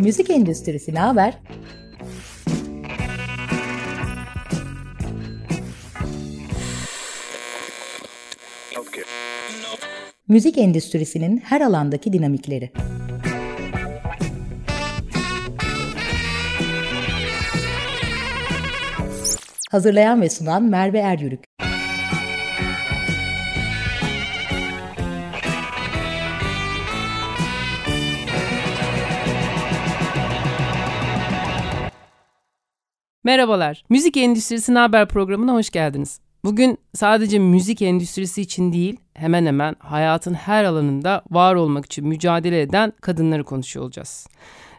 Müzik endüstrisi ne haber? Müzik endüstrisinin her alandaki dinamikleri. Hazırlayan ve sunan Merve Eryürük. Merhabalar. Müzik Endüstrisi Haber programına hoş geldiniz. Bugün sadece müzik endüstrisi için değil, hemen hemen hayatın her alanında var olmak için mücadele eden kadınları konuşuyor olacağız.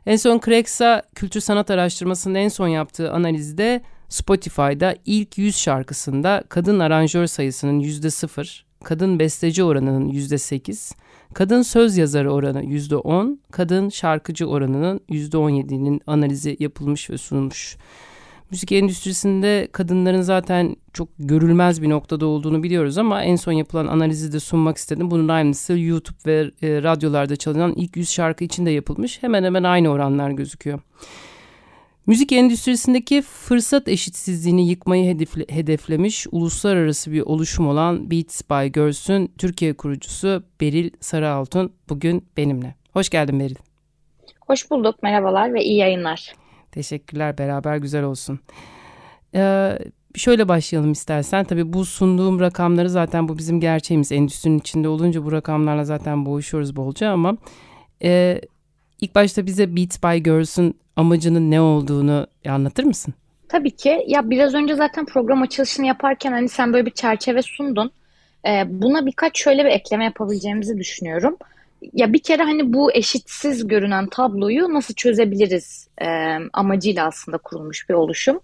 En son Craigsa Kültür Sanat Araştırması'nın en son yaptığı analizde Spotify'da ilk 100 şarkısında kadın aranjör sayısının %0, kadın besteci oranının %8, kadın söz yazarı oranı %10, kadın şarkıcı oranının %17'nin analizi yapılmış ve sunulmuş. Müzik endüstrisinde kadınların zaten çok görülmez bir noktada olduğunu biliyoruz ama en son yapılan analizi de sunmak istedim. Bunun aynısı YouTube ve e, radyolarda çalınan ilk 100 şarkı için de yapılmış. Hemen hemen aynı oranlar gözüküyor. Müzik endüstrisindeki fırsat eşitsizliğini yıkmayı hedefle, hedeflemiş uluslararası bir oluşum olan Beats by Girls'ün Türkiye kurucusu Beril Sarıaltun bugün benimle. Hoş geldin Beril. Hoş bulduk, merhabalar ve iyi yayınlar. Teşekkürler, beraber güzel olsun. Ee, şöyle başlayalım istersen. Tabii bu sunduğum rakamları zaten bu bizim gerçeğimiz. Endüstrinin içinde olunca bu rakamlarla zaten boğuşuyoruz bolca ama... E, ilk başta bize Beats by Girls'ün amacının ne olduğunu anlatır mısın? Tabii ki. Ya biraz önce zaten program açılışını yaparken hani sen böyle bir çerçeve sundun. Ee, buna birkaç şöyle bir ekleme yapabileceğimizi düşünüyorum. Ya bir kere hani bu eşitsiz görünen tabloyu nasıl çözebiliriz e, amacıyla aslında kurulmuş bir oluşum.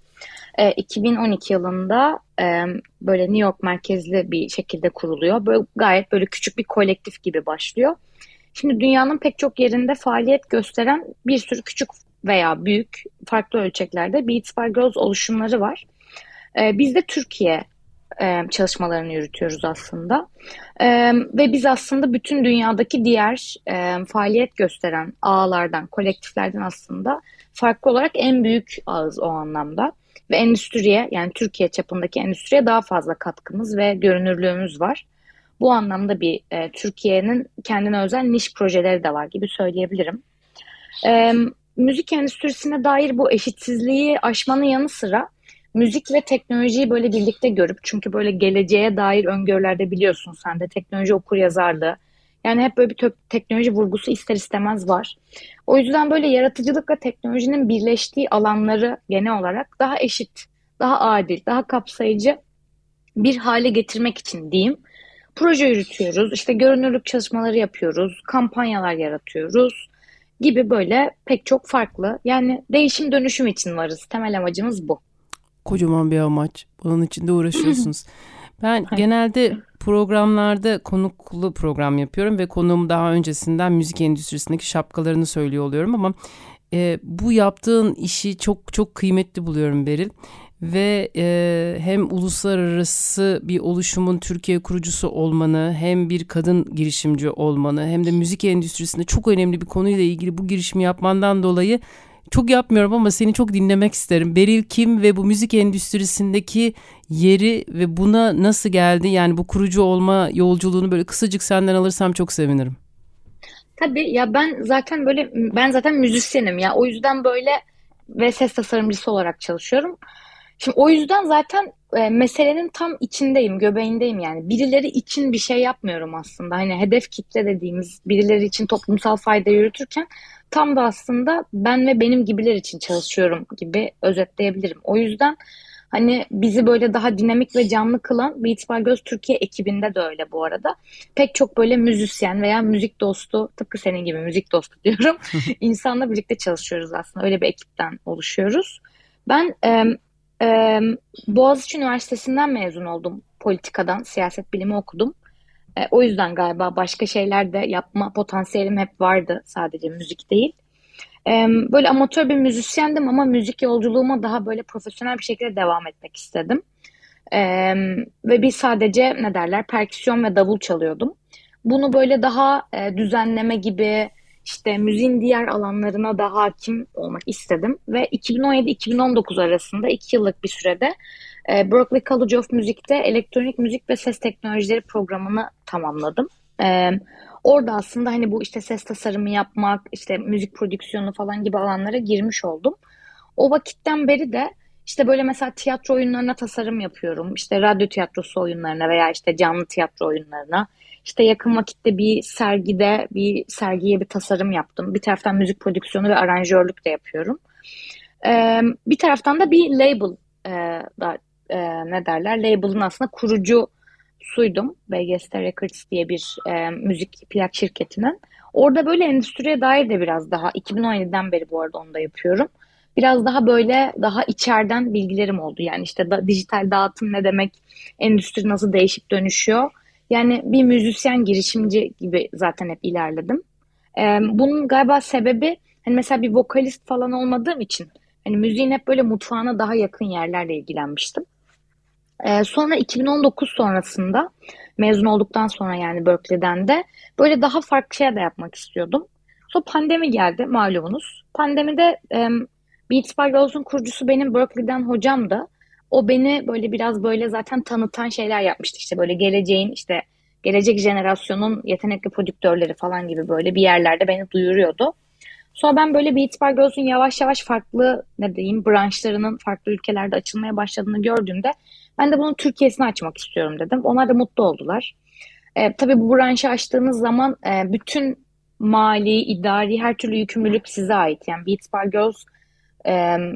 E, 2012 yılında e, böyle New York merkezli bir şekilde kuruluyor. Böyle gayet böyle küçük bir kolektif gibi başlıyor. Şimdi dünyanın pek çok yerinde faaliyet gösteren bir sürü küçük veya büyük farklı ölçeklerde Beats by Girls oluşumları var. Ee, biz de Türkiye e, çalışmalarını yürütüyoruz aslında. E, ve biz aslında bütün dünyadaki diğer e, faaliyet gösteren ağlardan, kolektiflerden aslında farklı olarak en büyük ağız o anlamda. Ve endüstriye yani Türkiye çapındaki endüstriye daha fazla katkımız ve görünürlüğümüz var. Bu anlamda bir e, Türkiye'nin kendine özel niş projeleri de var gibi söyleyebilirim. E, müzik endüstrisine dair bu eşitsizliği aşmanın yanı sıra müzik ve teknolojiyi böyle birlikte görüp çünkü böyle geleceğe dair öngörülerde biliyorsun sen de teknoloji okur yazarlığı yani hep böyle bir teknoloji vurgusu ister istemez var. O yüzden böyle yaratıcılıkla teknolojinin birleştiği alanları genel olarak daha eşit, daha adil, daha kapsayıcı bir hale getirmek için diyeyim. Proje yürütüyoruz, işte görünürlük çalışmaları yapıyoruz, kampanyalar yaratıyoruz gibi böyle pek çok farklı. Yani değişim dönüşüm için varız. Temel amacımız bu kocaman bir amaç. Bunun için de uğraşıyorsunuz. Ben genelde programlarda konuklu program yapıyorum ve konuğum daha öncesinden müzik endüstrisindeki şapkalarını söylüyor oluyorum ama e, bu yaptığın işi çok çok kıymetli buluyorum Beril ve e, hem uluslararası bir oluşumun Türkiye kurucusu olmanı hem bir kadın girişimci olmanı hem de müzik endüstrisinde çok önemli bir konuyla ilgili bu girişimi yapmandan dolayı çok yapmıyorum ama seni çok dinlemek isterim. Beril kim ve bu müzik endüstrisindeki yeri ve buna nasıl geldi? Yani bu kurucu olma yolculuğunu böyle kısacık senden alırsam çok sevinirim. Tabii ya ben zaten böyle ben zaten müzisyenim ya o yüzden böyle ve ses tasarımcısı olarak çalışıyorum. Şimdi o yüzden zaten e, meselenin tam içindeyim, göbeğindeyim yani. Birileri için bir şey yapmıyorum aslında. Hani hedef kitle dediğimiz birileri için toplumsal fayda yürütürken tam da aslında ben ve benim gibiler için çalışıyorum gibi özetleyebilirim. O yüzden hani bizi böyle daha dinamik ve canlı kılan Beats by Göz Türkiye ekibinde de öyle bu arada. Pek çok böyle müzisyen veya müzik dostu, tıpkı senin gibi müzik dostu diyorum. insanla birlikte çalışıyoruz aslında. Öyle bir ekipten oluşuyoruz. Ben e, e, Boğaziçi Üniversitesi'nden mezun oldum politikadan, siyaset bilimi okudum. E, o yüzden galiba başka şeyler de yapma potansiyelim hep vardı. Sadece müzik değil. E, böyle amatör bir müzisyendim ama müzik yolculuğuma daha böyle profesyonel bir şekilde devam etmek istedim. E, ve bir sadece ne derler perküsyon ve davul çalıyordum. Bunu böyle daha e, düzenleme gibi işte müziğin diğer alanlarına da hakim olmak istedim. Ve 2017-2019 arasında iki yıllık bir sürede e, Berklee College of Music'te elektronik müzik ve ses teknolojileri programını tamamladım. E, orada aslında hani bu işte ses tasarımı yapmak, işte müzik prodüksiyonu falan gibi alanlara girmiş oldum. O vakitten beri de işte böyle mesela tiyatro oyunlarına tasarım yapıyorum. İşte radyo tiyatrosu oyunlarına veya işte canlı tiyatro oyunlarına. İşte yakın vakitte bir sergide bir sergiye bir tasarım yaptım. Bir taraftan müzik prodüksiyonu ve aranjörlük de yapıyorum. Bir taraftan da bir label da ne derler label'ın aslında kurucu suydum. BGST Records diye bir e, müzik plak şirketinin. Orada böyle endüstriye dair de biraz daha 2017'den beri bu arada onu da yapıyorum. Biraz daha böyle daha içeriden bilgilerim oldu. Yani işte da, dijital dağıtım ne demek, endüstri nasıl değişip dönüşüyor. Yani bir müzisyen girişimci gibi zaten hep ilerledim. Ee, bunun galiba sebebi hani mesela bir vokalist falan olmadığım için hani müziğin hep böyle mutfağına daha yakın yerlerle ilgilenmiştim. Ee, sonra 2019 sonrasında mezun olduktan sonra yani Berkeley'den de böyle daha farklı şeyler de yapmak istiyordum. Sonra pandemi geldi malumunuz. Pandemide e, Beats by Girls'un kurucusu benim Berkeley'den hocamdı. O beni böyle biraz böyle zaten tanıtan şeyler yapmıştı. İşte böyle geleceğin işte gelecek jenerasyonun yetenekli prodüktörleri falan gibi böyle bir yerlerde beni duyuruyordu. Sonra ben böyle Beats by Girls'un yavaş yavaş farklı ne diyeyim branşlarının farklı ülkelerde açılmaya başladığını gördüğümde ben de bunun Türkiye'sini açmak istiyorum dedim. Onlar da mutlu oldular. E, tabii bu branşı açtığınız zaman e, bütün mali, idari her türlü yükümlülük size ait. Yani Beats by Girls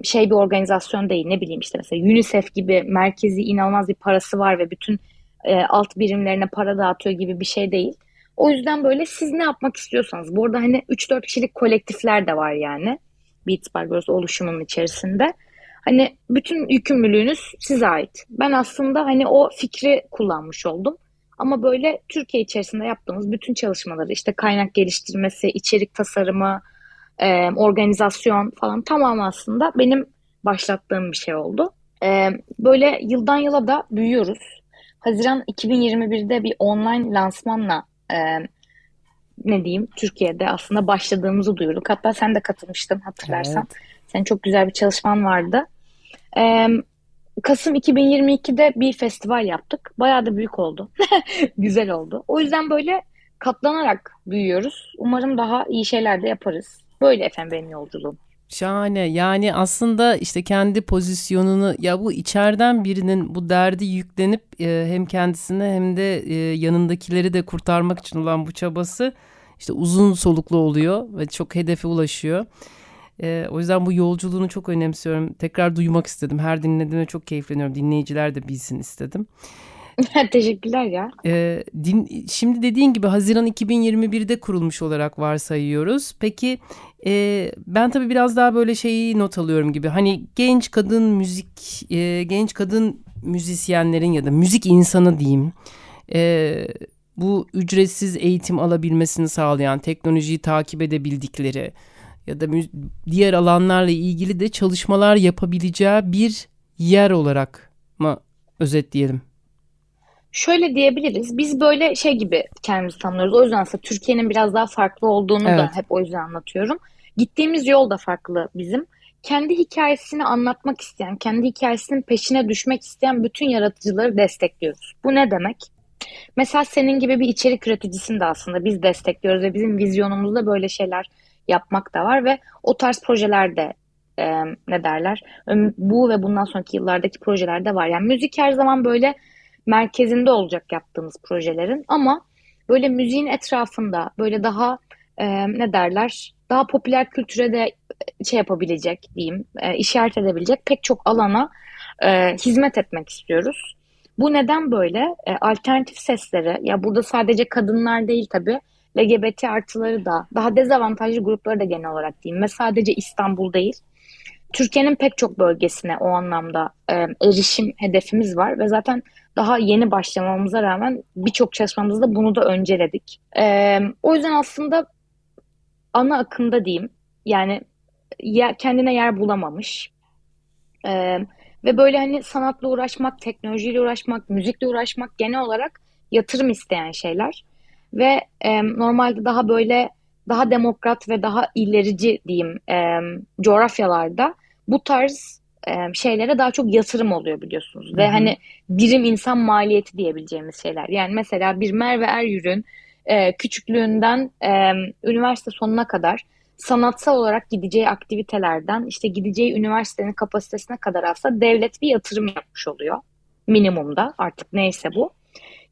şey bir organizasyon değil. Ne bileyim işte mesela UNICEF gibi merkezi inanılmaz bir parası var ve bütün e, alt birimlerine para dağıtıyor gibi bir şey değil. O yüzden böyle siz ne yapmak istiyorsanız. Bu arada hani 3-4 kişilik kolektifler de var yani. Beats by Girls oluşumunun içerisinde. Hani bütün yükümlülüğünüz size ait. Ben aslında hani o fikri kullanmış oldum. Ama böyle Türkiye içerisinde yaptığımız bütün çalışmaları işte kaynak geliştirmesi, içerik tasarımı, e, organizasyon falan tamamı aslında benim başlattığım bir şey oldu. E, böyle yıldan yıla da büyüyoruz. Haziran 2021'de bir online lansmanla e, ne diyeyim Türkiye'de aslında başladığımızı duyurduk. Hatta sen de katılmıştın hatırlarsan. Evet. Senin çok güzel bir çalışman vardı. Ee, Kasım 2022'de bir festival yaptık. Bayağı da büyük oldu. güzel oldu. O yüzden böyle katlanarak büyüyoruz. Umarım daha iyi şeyler de yaparız. Böyle efendim benim yolculuğum. Şahane yani aslında işte kendi pozisyonunu ya bu içeriden birinin bu derdi yüklenip e, hem kendisine hem de e, yanındakileri de kurtarmak için olan bu çabası işte uzun soluklu oluyor ve çok hedefe ulaşıyor. E, o yüzden bu yolculuğunu çok önemsiyorum. Tekrar duymak istedim. Her dinlediğimde çok keyifleniyorum. Dinleyiciler de bilsin istedim. Teşekkürler ya. E, din, şimdi dediğin gibi Haziran 2021'de kurulmuş olarak varsayıyoruz. Peki e, ben tabii biraz daha böyle şeyi not alıyorum gibi. Hani genç kadın müzik, e, genç kadın müzisyenlerin ya da müzik insanı diyeyim. E, bu ücretsiz eğitim alabilmesini sağlayan, teknolojiyi takip edebildikleri ya da diğer alanlarla ilgili de çalışmalar yapabileceği bir yer olarak mı özetleyelim? Şöyle diyebiliriz. Biz böyle şey gibi kendimizi tanıyoruz. O yüzden aslında Türkiye'nin biraz daha farklı olduğunu evet. da hep o yüzden anlatıyorum. Gittiğimiz yol da farklı bizim. Kendi hikayesini anlatmak isteyen, kendi hikayesinin peşine düşmek isteyen bütün yaratıcıları destekliyoruz. Bu ne demek? Mesela senin gibi bir içerik üreticisini de aslında biz destekliyoruz ve bizim vizyonumuzda böyle şeyler yapmak da var ve o tarz projelerde e, ne derler bu ve bundan sonraki yıllardaki projelerde var. Yani müzik her zaman böyle merkezinde olacak yaptığımız projelerin ama böyle müziğin etrafında böyle daha e, ne derler daha popüler kültüre de şey yapabilecek diyeyim e, işaret edebilecek pek çok alana e, hizmet etmek istiyoruz. Bu neden böyle? E, alternatif sesleri ya burada sadece kadınlar değil tabii LGBT artıları da daha dezavantajlı grupları da genel olarak diyeyim ve sadece İstanbul değil. Türkiye'nin pek çok bölgesine o anlamda e, erişim hedefimiz var ve zaten daha yeni başlamamıza rağmen birçok çalışmamızda bunu da önceledik. E, o yüzden aslında ana akımda diyeyim yani ya, kendine yer bulamamış e, ve böyle hani sanatla uğraşmak, teknolojiyle uğraşmak, müzikle uğraşmak genel olarak yatırım isteyen şeyler ve e, normalde daha böyle daha demokrat ve daha ilerici diyeyim e, coğrafyalarda bu tarz e, şeylere daha çok yatırım oluyor biliyorsunuz. Hı hı. Ve hani birim insan maliyeti diyebileceğimiz şeyler. Yani mesela bir Merve Eryur'un e, küçüklüğünden e, üniversite sonuna kadar sanatsal olarak gideceği aktivitelerden işte gideceği üniversitenin kapasitesine kadar aslında devlet bir yatırım yapmış oluyor. Minimumda artık neyse bu.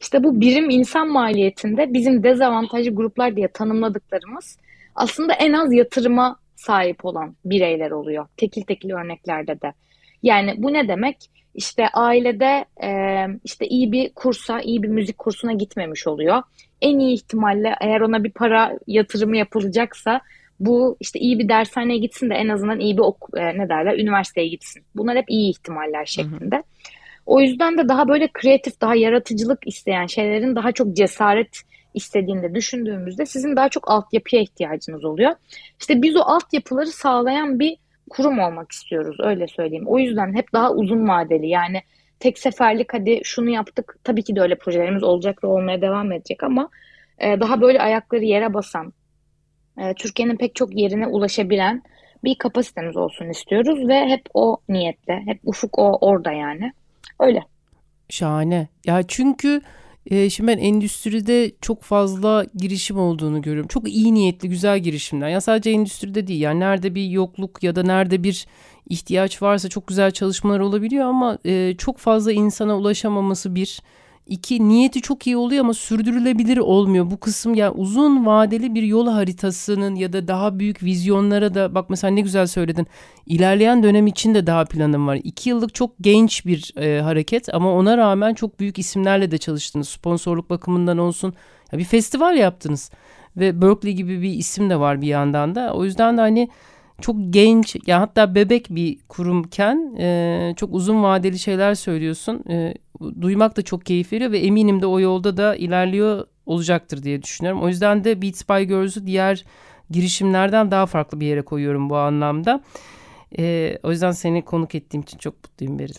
İşte bu birim insan maliyetinde bizim dezavantajlı gruplar diye tanımladıklarımız aslında en az yatırıma sahip olan bireyler oluyor. Tekil tekil örneklerde de. Yani bu ne demek? İşte ailede e, işte iyi bir kursa, iyi bir müzik kursuna gitmemiş oluyor. En iyi ihtimalle eğer ona bir para yatırımı yapılacaksa bu işte iyi bir dershaneye gitsin de en azından iyi bir ok e, ne derler üniversiteye gitsin. Bunlar hep iyi ihtimaller şeklinde. Hı hı. O yüzden de daha böyle kreatif, daha yaratıcılık isteyen şeylerin daha çok cesaret istediğinde düşündüğümüzde sizin daha çok altyapıya ihtiyacınız oluyor. İşte biz o altyapıları sağlayan bir kurum olmak istiyoruz öyle söyleyeyim. O yüzden hep daha uzun vadeli yani tek seferlik hadi şunu yaptık tabii ki de öyle projelerimiz olacak ve olmaya devam edecek ama e, daha böyle ayakları yere basan e, Türkiye'nin pek çok yerine ulaşabilen bir kapasitemiz olsun istiyoruz ve hep o niyetle, hep ufuk o orada yani. Öyle. Şahane. Ya çünkü e, şimdi ben endüstride çok fazla girişim olduğunu görüyorum. Çok iyi niyetli, güzel girişimler. Ya sadece endüstride değil. Yani nerede bir yokluk ya da nerede bir ihtiyaç varsa çok güzel çalışmalar olabiliyor ama e, çok fazla insana ulaşamaması bir İki niyeti çok iyi oluyor ama sürdürülebilir olmuyor. Bu kısım yani uzun vadeli bir yol haritasının ya da daha büyük vizyonlara da bak mesela ne güzel söyledin. İlerleyen dönem için de daha planım var. İki yıllık çok genç bir e, hareket ama ona rağmen çok büyük isimlerle de çalıştınız. Sponsorluk bakımından olsun. Ya bir festival yaptınız ve Berkeley gibi bir isim de var bir yandan da. O yüzden de hani çok genç ya hatta bebek bir kurumken e, çok uzun vadeli şeyler söylüyorsun. E, duymak da çok keyif veriyor ve eminim de o yolda da ilerliyor olacaktır diye düşünüyorum. O yüzden de Beats by Girls'ü diğer girişimlerden daha farklı bir yere koyuyorum bu anlamda. E, o yüzden seni konuk ettiğim için çok mutluyum Beril.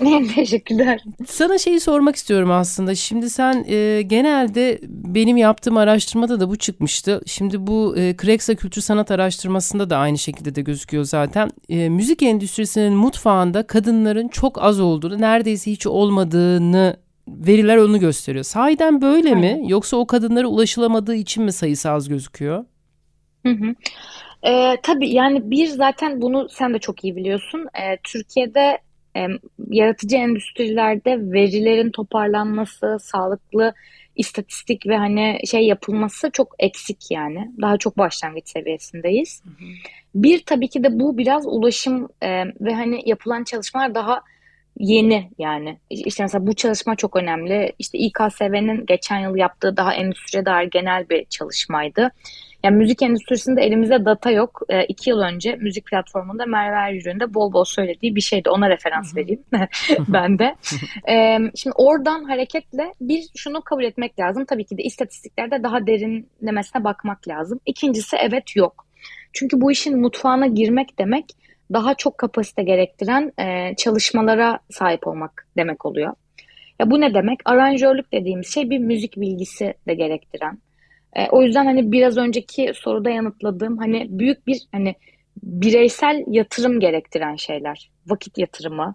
Teşekkürler. Sana şeyi sormak istiyorum aslında. Şimdi sen e, genelde benim yaptığım araştırmada da bu çıkmıştı. Şimdi bu e, Kreksa Kültür Sanat Araştırması'nda da aynı şekilde de gözüküyor zaten. E, müzik endüstrisinin mutfağında kadınların çok az olduğunu, neredeyse hiç olmadığını veriler onu gösteriyor. Sahiden böyle Aynen. mi? Yoksa o kadınlara ulaşılamadığı için mi sayısı az gözüküyor? Hı hı. Ee, tabii yani bir zaten bunu sen de çok iyi biliyorsun. Ee, Türkiye'de e, yaratıcı endüstrilerde verilerin toparlanması, sağlıklı istatistik ve hani şey yapılması çok eksik yani. Daha çok başlangıç seviyesindeyiz. Hı hı. Bir tabii ki de bu biraz ulaşım e, ve hani yapılan çalışmalar daha yeni yani. İşte mesela bu çalışma çok önemli. İşte İKSV'nin geçen yıl yaptığı daha endüstriye dair genel bir çalışmaydı. Yani müzik endüstrisinde elimizde data yok. E, iki yıl önce müzik platformunda Merve Eryür'ün de bol bol söylediği bir şeydi. Ona referans vereyim ben de. E, şimdi oradan hareketle bir şunu kabul etmek lazım. Tabii ki de istatistiklerde daha derinlemesine bakmak lazım. İkincisi evet yok. Çünkü bu işin mutfağına girmek demek daha çok kapasite gerektiren e, çalışmalara sahip olmak demek oluyor. Ya bu ne demek? Aranjörlük dediğimiz şey bir müzik bilgisi de gerektiren. E, o yüzden hani biraz önceki soruda yanıtladığım hani büyük bir hani bireysel yatırım gerektiren şeyler. Vakit yatırımı,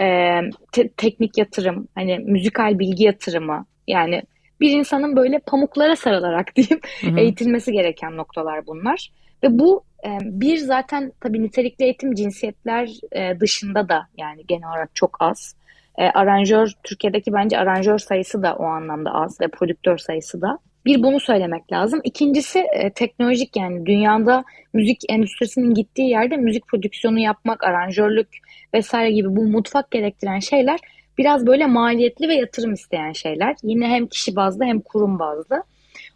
e, te- teknik yatırım, hani müzikal bilgi yatırımı. Yani bir insanın böyle pamuklara sarılarak diyeyim hı hı. eğitilmesi gereken noktalar bunlar. Ve bu e, bir zaten tabii nitelikli eğitim cinsiyetler e, dışında da yani genel olarak çok az. E, aranjör, Türkiye'deki bence aranjör sayısı da o anlamda az ve prodüktör sayısı da. Bir bunu söylemek lazım. İkincisi e, teknolojik yani dünyada müzik endüstrisinin gittiği yerde müzik prodüksiyonu yapmak, aranjörlük vesaire gibi bu mutfak gerektiren şeyler biraz böyle maliyetli ve yatırım isteyen şeyler. Yine hem kişi bazlı hem kurum bazlı.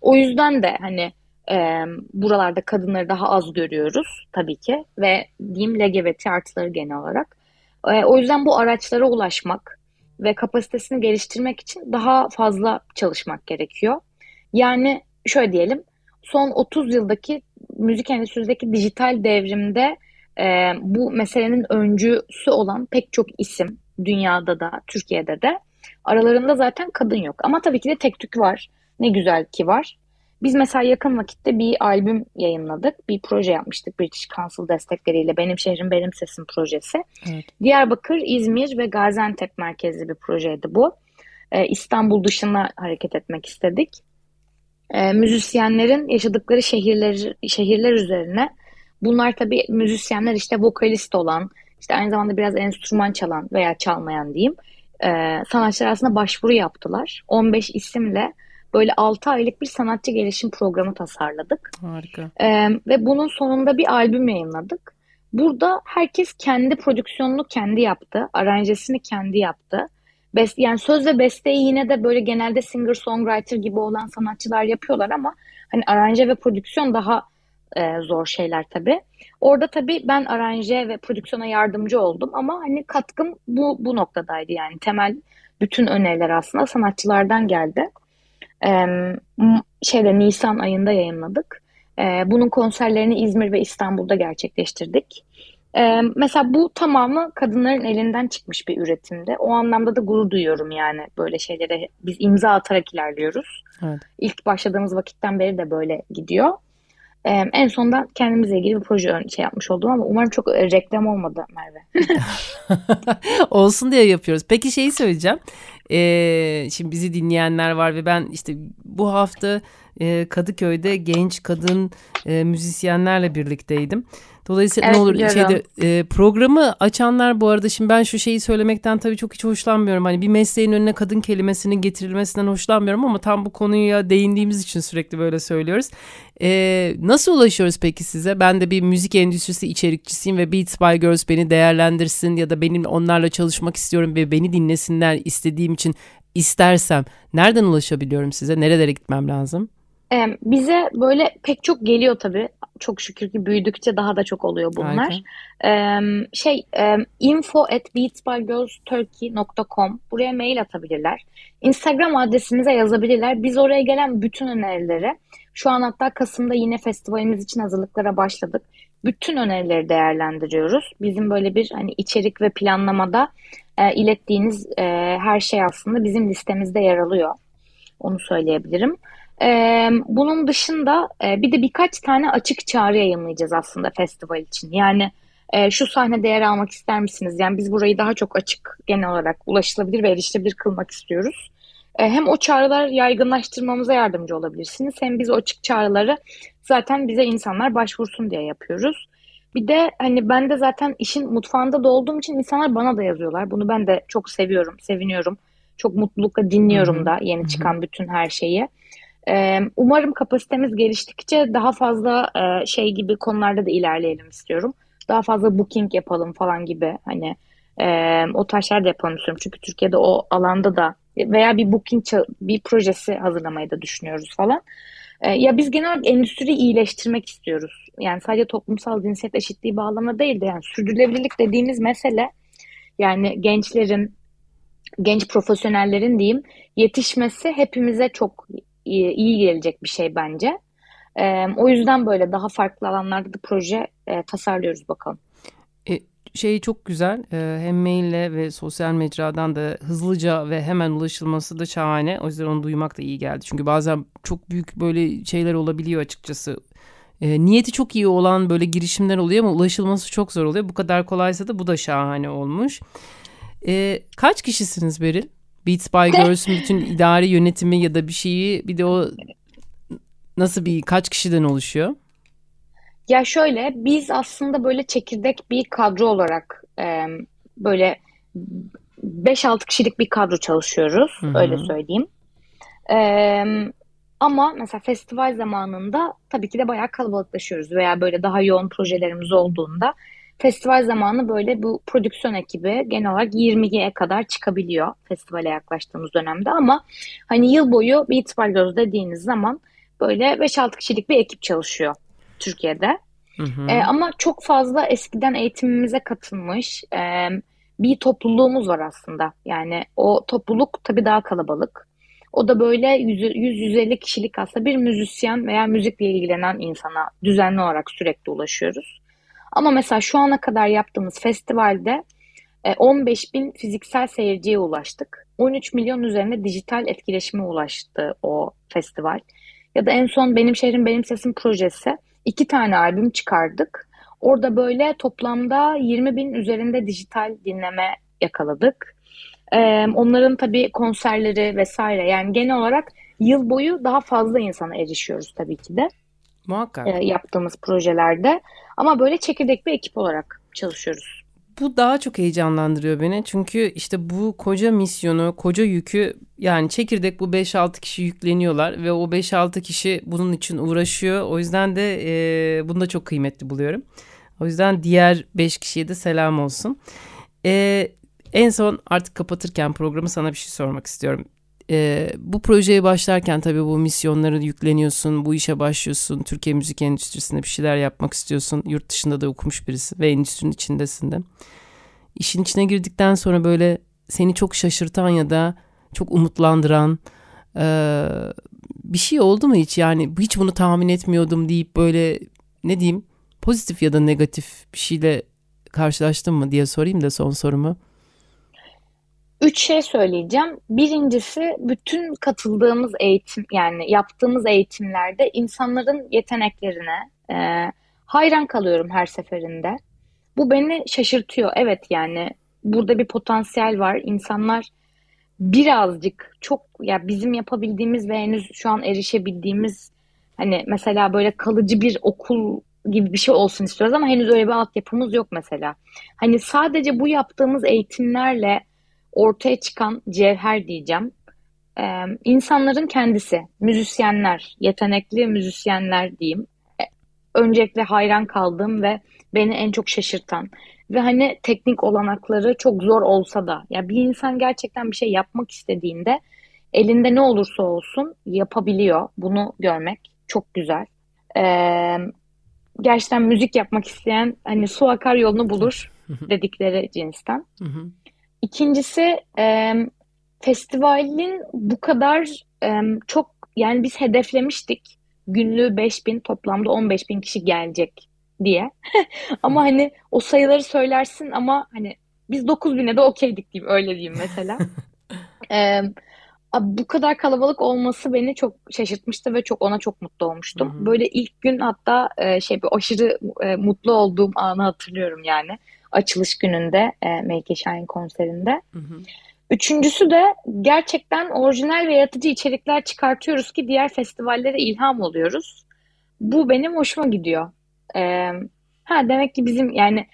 O yüzden de hani e, buralarda kadınları daha az görüyoruz tabii ki ve diyeyim LGBT artıları genel olarak. E, o yüzden bu araçlara ulaşmak ve kapasitesini geliştirmek için daha fazla çalışmak gerekiyor. Yani şöyle diyelim son 30 yıldaki müzik endüstrisindeki dijital devrimde e, bu meselenin öncüsü olan pek çok isim dünyada da Türkiye'de de aralarında zaten kadın yok. Ama tabii ki de tek tük var. Ne güzel ki var. Biz mesela yakın vakitte bir albüm yayınladık. Bir proje yapmıştık British Council destekleriyle. Benim Şehrim Benim Sesim projesi. Evet. Diyarbakır, İzmir ve Gaziantep merkezli bir projeydi bu. Ee, İstanbul dışına hareket etmek istedik. Ee, müzisyenlerin yaşadıkları şehirler, şehirler üzerine bunlar tabii müzisyenler işte vokalist olan, işte aynı zamanda biraz enstrüman çalan veya çalmayan diyeyim. E, sanatçılar aslında başvuru yaptılar. 15 isimle böyle 6 aylık bir sanatçı gelişim programı tasarladık. Harika. E, ve bunun sonunda bir albüm yayınladık. Burada herkes kendi prodüksiyonunu kendi yaptı. Aranjesini kendi yaptı. Best, yani söz ve besteyi yine de böyle genelde singer-songwriter gibi olan sanatçılar yapıyorlar ama hani aranje ve prodüksiyon daha e, zor şeyler tabii. Orada tabii ben aranje ve prodüksiyona yardımcı oldum ama hani katkım bu, bu noktadaydı yani temel bütün öneriler aslında sanatçılardan geldi. E, şeyde Nisan ayında yayınladık. E, bunun konserlerini İzmir ve İstanbul'da gerçekleştirdik. Ee, mesela bu tamamı kadınların elinden çıkmış bir üretimde. O anlamda da gurur duyuyorum yani böyle şeylere. Biz imza atarak ilerliyoruz. Evet. İlk başladığımız vakitten beri de böyle gidiyor. Ee, en sonunda kendimizle ilgili bir proje şey yapmış oldum ama umarım çok e, reklam olmadı Merve. Olsun diye yapıyoruz. Peki şeyi söyleyeceğim. Ee, şimdi bizi dinleyenler var ve ben işte bu hafta e, Kadıköy'de genç kadın e, müzisyenlerle birlikteydim. Dolayısıyla evet, ne olur şeyde e, programı açanlar bu arada şimdi ben şu şeyi söylemekten tabii çok hiç hoşlanmıyorum. Hani bir mesleğin önüne kadın kelimesinin getirilmesinden hoşlanmıyorum ama tam bu konuya değindiğimiz için sürekli böyle söylüyoruz. E, nasıl ulaşıyoruz peki size? Ben de bir müzik endüstrisi içerikçisiyim ve Beats by Girls beni değerlendirsin ya da benim onlarla çalışmak istiyorum ve beni dinlesinler istediğim için istersem nereden ulaşabiliyorum size? Nerelere gitmem lazım? Bize böyle pek çok geliyor tabii. Çok şükür ki büyüdükçe daha da çok oluyor bunlar. Ee, şey info at beatsbygirlsturkey.com buraya mail atabilirler. Instagram adresimize yazabilirler. Biz oraya gelen bütün önerileri şu an hatta Kasım'da yine festivalimiz için hazırlıklara başladık. Bütün önerileri değerlendiriyoruz. Bizim böyle bir hani içerik ve planlamada e, ilettiğiniz e, her şey aslında bizim listemizde yer alıyor. Onu söyleyebilirim. Ee, bunun dışında e, bir de birkaç tane açık çağrı yayınlayacağız aslında festival için. Yani e, şu sahnede yer almak ister misiniz? Yani biz burayı daha çok açık genel olarak ulaşılabilir ve erişilebilir kılmak istiyoruz. E, hem o çağrılar yaygınlaştırmamıza yardımcı olabilirsiniz hem biz o açık çağrıları zaten bize insanlar başvursun diye yapıyoruz. Bir de hani ben de zaten işin mutfağında da olduğum için insanlar bana da yazıyorlar. Bunu ben de çok seviyorum, seviniyorum. Çok mutlulukla dinliyorum da yeni çıkan bütün her şeyi. Umarım kapasitemiz geliştikçe daha fazla şey gibi konularda da ilerleyelim istiyorum. Daha fazla booking yapalım falan gibi hani o taşlar da yapalım istiyorum. Çünkü Türkiye'de o alanda da veya bir booking bir projesi hazırlamayı da düşünüyoruz falan. Ya biz genel olarak endüstriyi iyileştirmek istiyoruz. Yani sadece toplumsal cinsiyet eşitliği bağlamında değil de yani sürdürülebilirlik dediğimiz mesele yani gençlerin, genç profesyonellerin diyeyim yetişmesi hepimize çok iyi, gelecek bir şey bence. E, o yüzden böyle daha farklı alanlarda da proje e, tasarlıyoruz bakalım. E, şey çok güzel e, hem maille ve sosyal mecradan da hızlıca ve hemen ulaşılması da şahane. O yüzden onu duymak da iyi geldi. Çünkü bazen çok büyük böyle şeyler olabiliyor açıkçası. E, niyeti çok iyi olan böyle girişimler oluyor ama ulaşılması çok zor oluyor. Bu kadar kolaysa da bu da şahane olmuş. E, kaç kişisiniz Beril? Beats by Girls'ün bütün idari yönetimi ya da bir şeyi bir de o nasıl bir kaç kişiden oluşuyor? Ya şöyle biz aslında böyle çekirdek bir kadro olarak e, böyle 5-6 kişilik bir kadro çalışıyoruz Hı-hı. öyle söyleyeyim. E, ama mesela festival zamanında tabii ki de bayağı kalabalıklaşıyoruz veya böyle daha yoğun projelerimiz olduğunda festival zamanı böyle bu prodüksiyon ekibi genel olarak 20'ye kadar çıkabiliyor festivale yaklaştığımız dönemde ama hani yıl boyu Beats by Girls dediğiniz zaman böyle 5-6 kişilik bir ekip çalışıyor Türkiye'de. Hı hı. E, ama çok fazla eskiden eğitimimize katılmış e, bir topluluğumuz var aslında. Yani o topluluk tabii daha kalabalık. O da böyle 100-150 kişilik aslında bir müzisyen veya müzikle ilgilenen insana düzenli olarak sürekli ulaşıyoruz. Ama mesela şu ana kadar yaptığımız festivalde 15 e, bin fiziksel seyirciye ulaştık. 13 milyon üzerinde dijital etkileşime ulaştı o festival. ya da en son Benim Şehrim Benim Sesim projesi iki tane albüm çıkardık. Orada böyle toplamda 20 bin üzerinde dijital dinleme yakaladık. Ee, onların tabii konserleri vesaire yani genel olarak yıl boyu daha fazla insana erişiyoruz tabii ki de. Muhakkak. E, yaptığımız projelerde. Ama böyle çekirdek bir ekip olarak çalışıyoruz. Bu daha çok heyecanlandırıyor beni. Çünkü işte bu koca misyonu, koca yükü yani çekirdek bu 5-6 kişi yükleniyorlar ve o 5-6 kişi bunun için uğraşıyor. O yüzden de e, bunu da çok kıymetli buluyorum. O yüzden diğer 5 kişiye de selam olsun. E, en son artık kapatırken programı sana bir şey sormak istiyorum. Ee, bu projeye başlarken tabii bu misyonları yükleniyorsun, bu işe başlıyorsun, Türkiye müzik endüstrisinde bir şeyler yapmak istiyorsun. Yurt dışında da okumuş birisi ve endüstrinin içindesin de. İşin içine girdikten sonra böyle seni çok şaşırtan ya da çok umutlandıran e, bir şey oldu mu hiç? Yani hiç bunu tahmin etmiyordum deyip böyle ne diyeyim pozitif ya da negatif bir şeyle karşılaştın mı diye sorayım da son sorumu. Üç şey söyleyeceğim. Birincisi bütün katıldığımız eğitim yani yaptığımız eğitimlerde insanların yeteneklerine e, hayran kalıyorum her seferinde. Bu beni şaşırtıyor. Evet yani burada bir potansiyel var. İnsanlar birazcık çok ya bizim yapabildiğimiz ve henüz şu an erişebildiğimiz hani mesela böyle kalıcı bir okul gibi bir şey olsun istiyoruz ama henüz öyle bir altyapımız yok mesela. Hani sadece bu yaptığımız eğitimlerle ortaya çıkan cevher diyeceğim. Ee, insanların kendisi, müzisyenler, yetenekli müzisyenler diyeyim. Ee, öncelikle hayran kaldığım ve beni en çok şaşırtan ve hani teknik olanakları çok zor olsa da ya bir insan gerçekten bir şey yapmak istediğinde elinde ne olursa olsun yapabiliyor. Bunu görmek çok güzel. Ee, gerçekten müzik yapmak isteyen hani su akar yolunu bulur dedikleri cinsten. İkincisi e, festivalin bu kadar e, çok yani biz hedeflemiştik günlüğü 5 bin toplamda 15 bin kişi gelecek diye. ama hani o sayıları söylersin ama hani biz 9 bine de okeydik diyeyim öyle diyeyim mesela. e, bu kadar kalabalık olması beni çok şaşırtmıştı ve çok ona çok mutlu olmuştum. Hı hı. Böyle ilk gün hatta e, şey bir aşırı e, mutlu olduğum anı hatırlıyorum yani açılış gününde e, Melike Şahin konserinde. Hı hı. Üçüncüsü de gerçekten orijinal ve yaratıcı içerikler çıkartıyoruz ki diğer festivallere ilham oluyoruz. Bu benim hoşuma gidiyor. Ee, ha demek ki bizim yani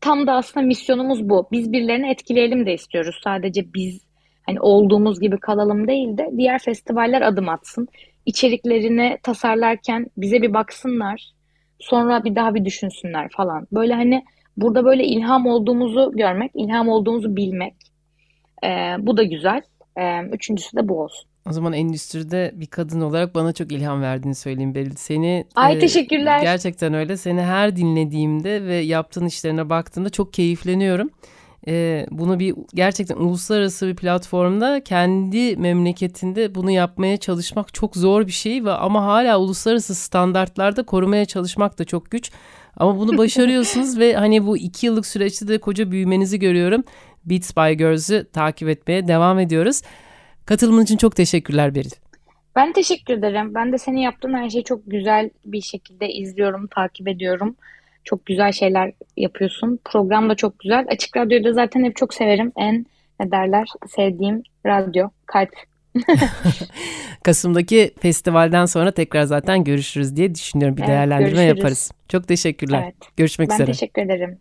tam da aslında misyonumuz bu. Biz birilerini etkileyelim de istiyoruz. Sadece biz hani olduğumuz gibi kalalım değil de diğer festivaller adım atsın. İçeriklerini tasarlarken bize bir baksınlar. Sonra bir daha bir düşünsünler falan. Böyle hani Burada böyle ilham olduğumuzu görmek, ilham olduğumuzu bilmek. E, bu da güzel. E, üçüncüsü de bu olsun. O zaman endüstride bir kadın olarak bana çok ilham verdiğini söyleyeyim Beril. Seni Ay e, teşekkürler. Gerçekten öyle. Seni her dinlediğimde ve yaptığın işlerine baktığımda çok keyifleniyorum. E, bunu bir gerçekten uluslararası bir platformda kendi memleketinde bunu yapmaya çalışmak çok zor bir şey ve ama hala uluslararası standartlarda korumaya çalışmak da çok güç. Ama bunu başarıyorsunuz ve hani bu iki yıllık süreçte de koca büyümenizi görüyorum. Beats by Girls'ü takip etmeye devam ediyoruz. Katılımın için çok teşekkürler Beril. Ben teşekkür ederim. Ben de senin yaptığın her şeyi çok güzel bir şekilde izliyorum, takip ediyorum. Çok güzel şeyler yapıyorsun. Program da çok güzel. Açık Radyo'yu da zaten hep çok severim. En ne derler sevdiğim radyo, kalp Kasım'daki festivalden sonra tekrar zaten görüşürüz diye düşünüyorum. Bir evet, değerlendirme görüşürüz. yaparız. Çok teşekkürler. Evet. Görüşmek ben üzere. Ben teşekkür ederim.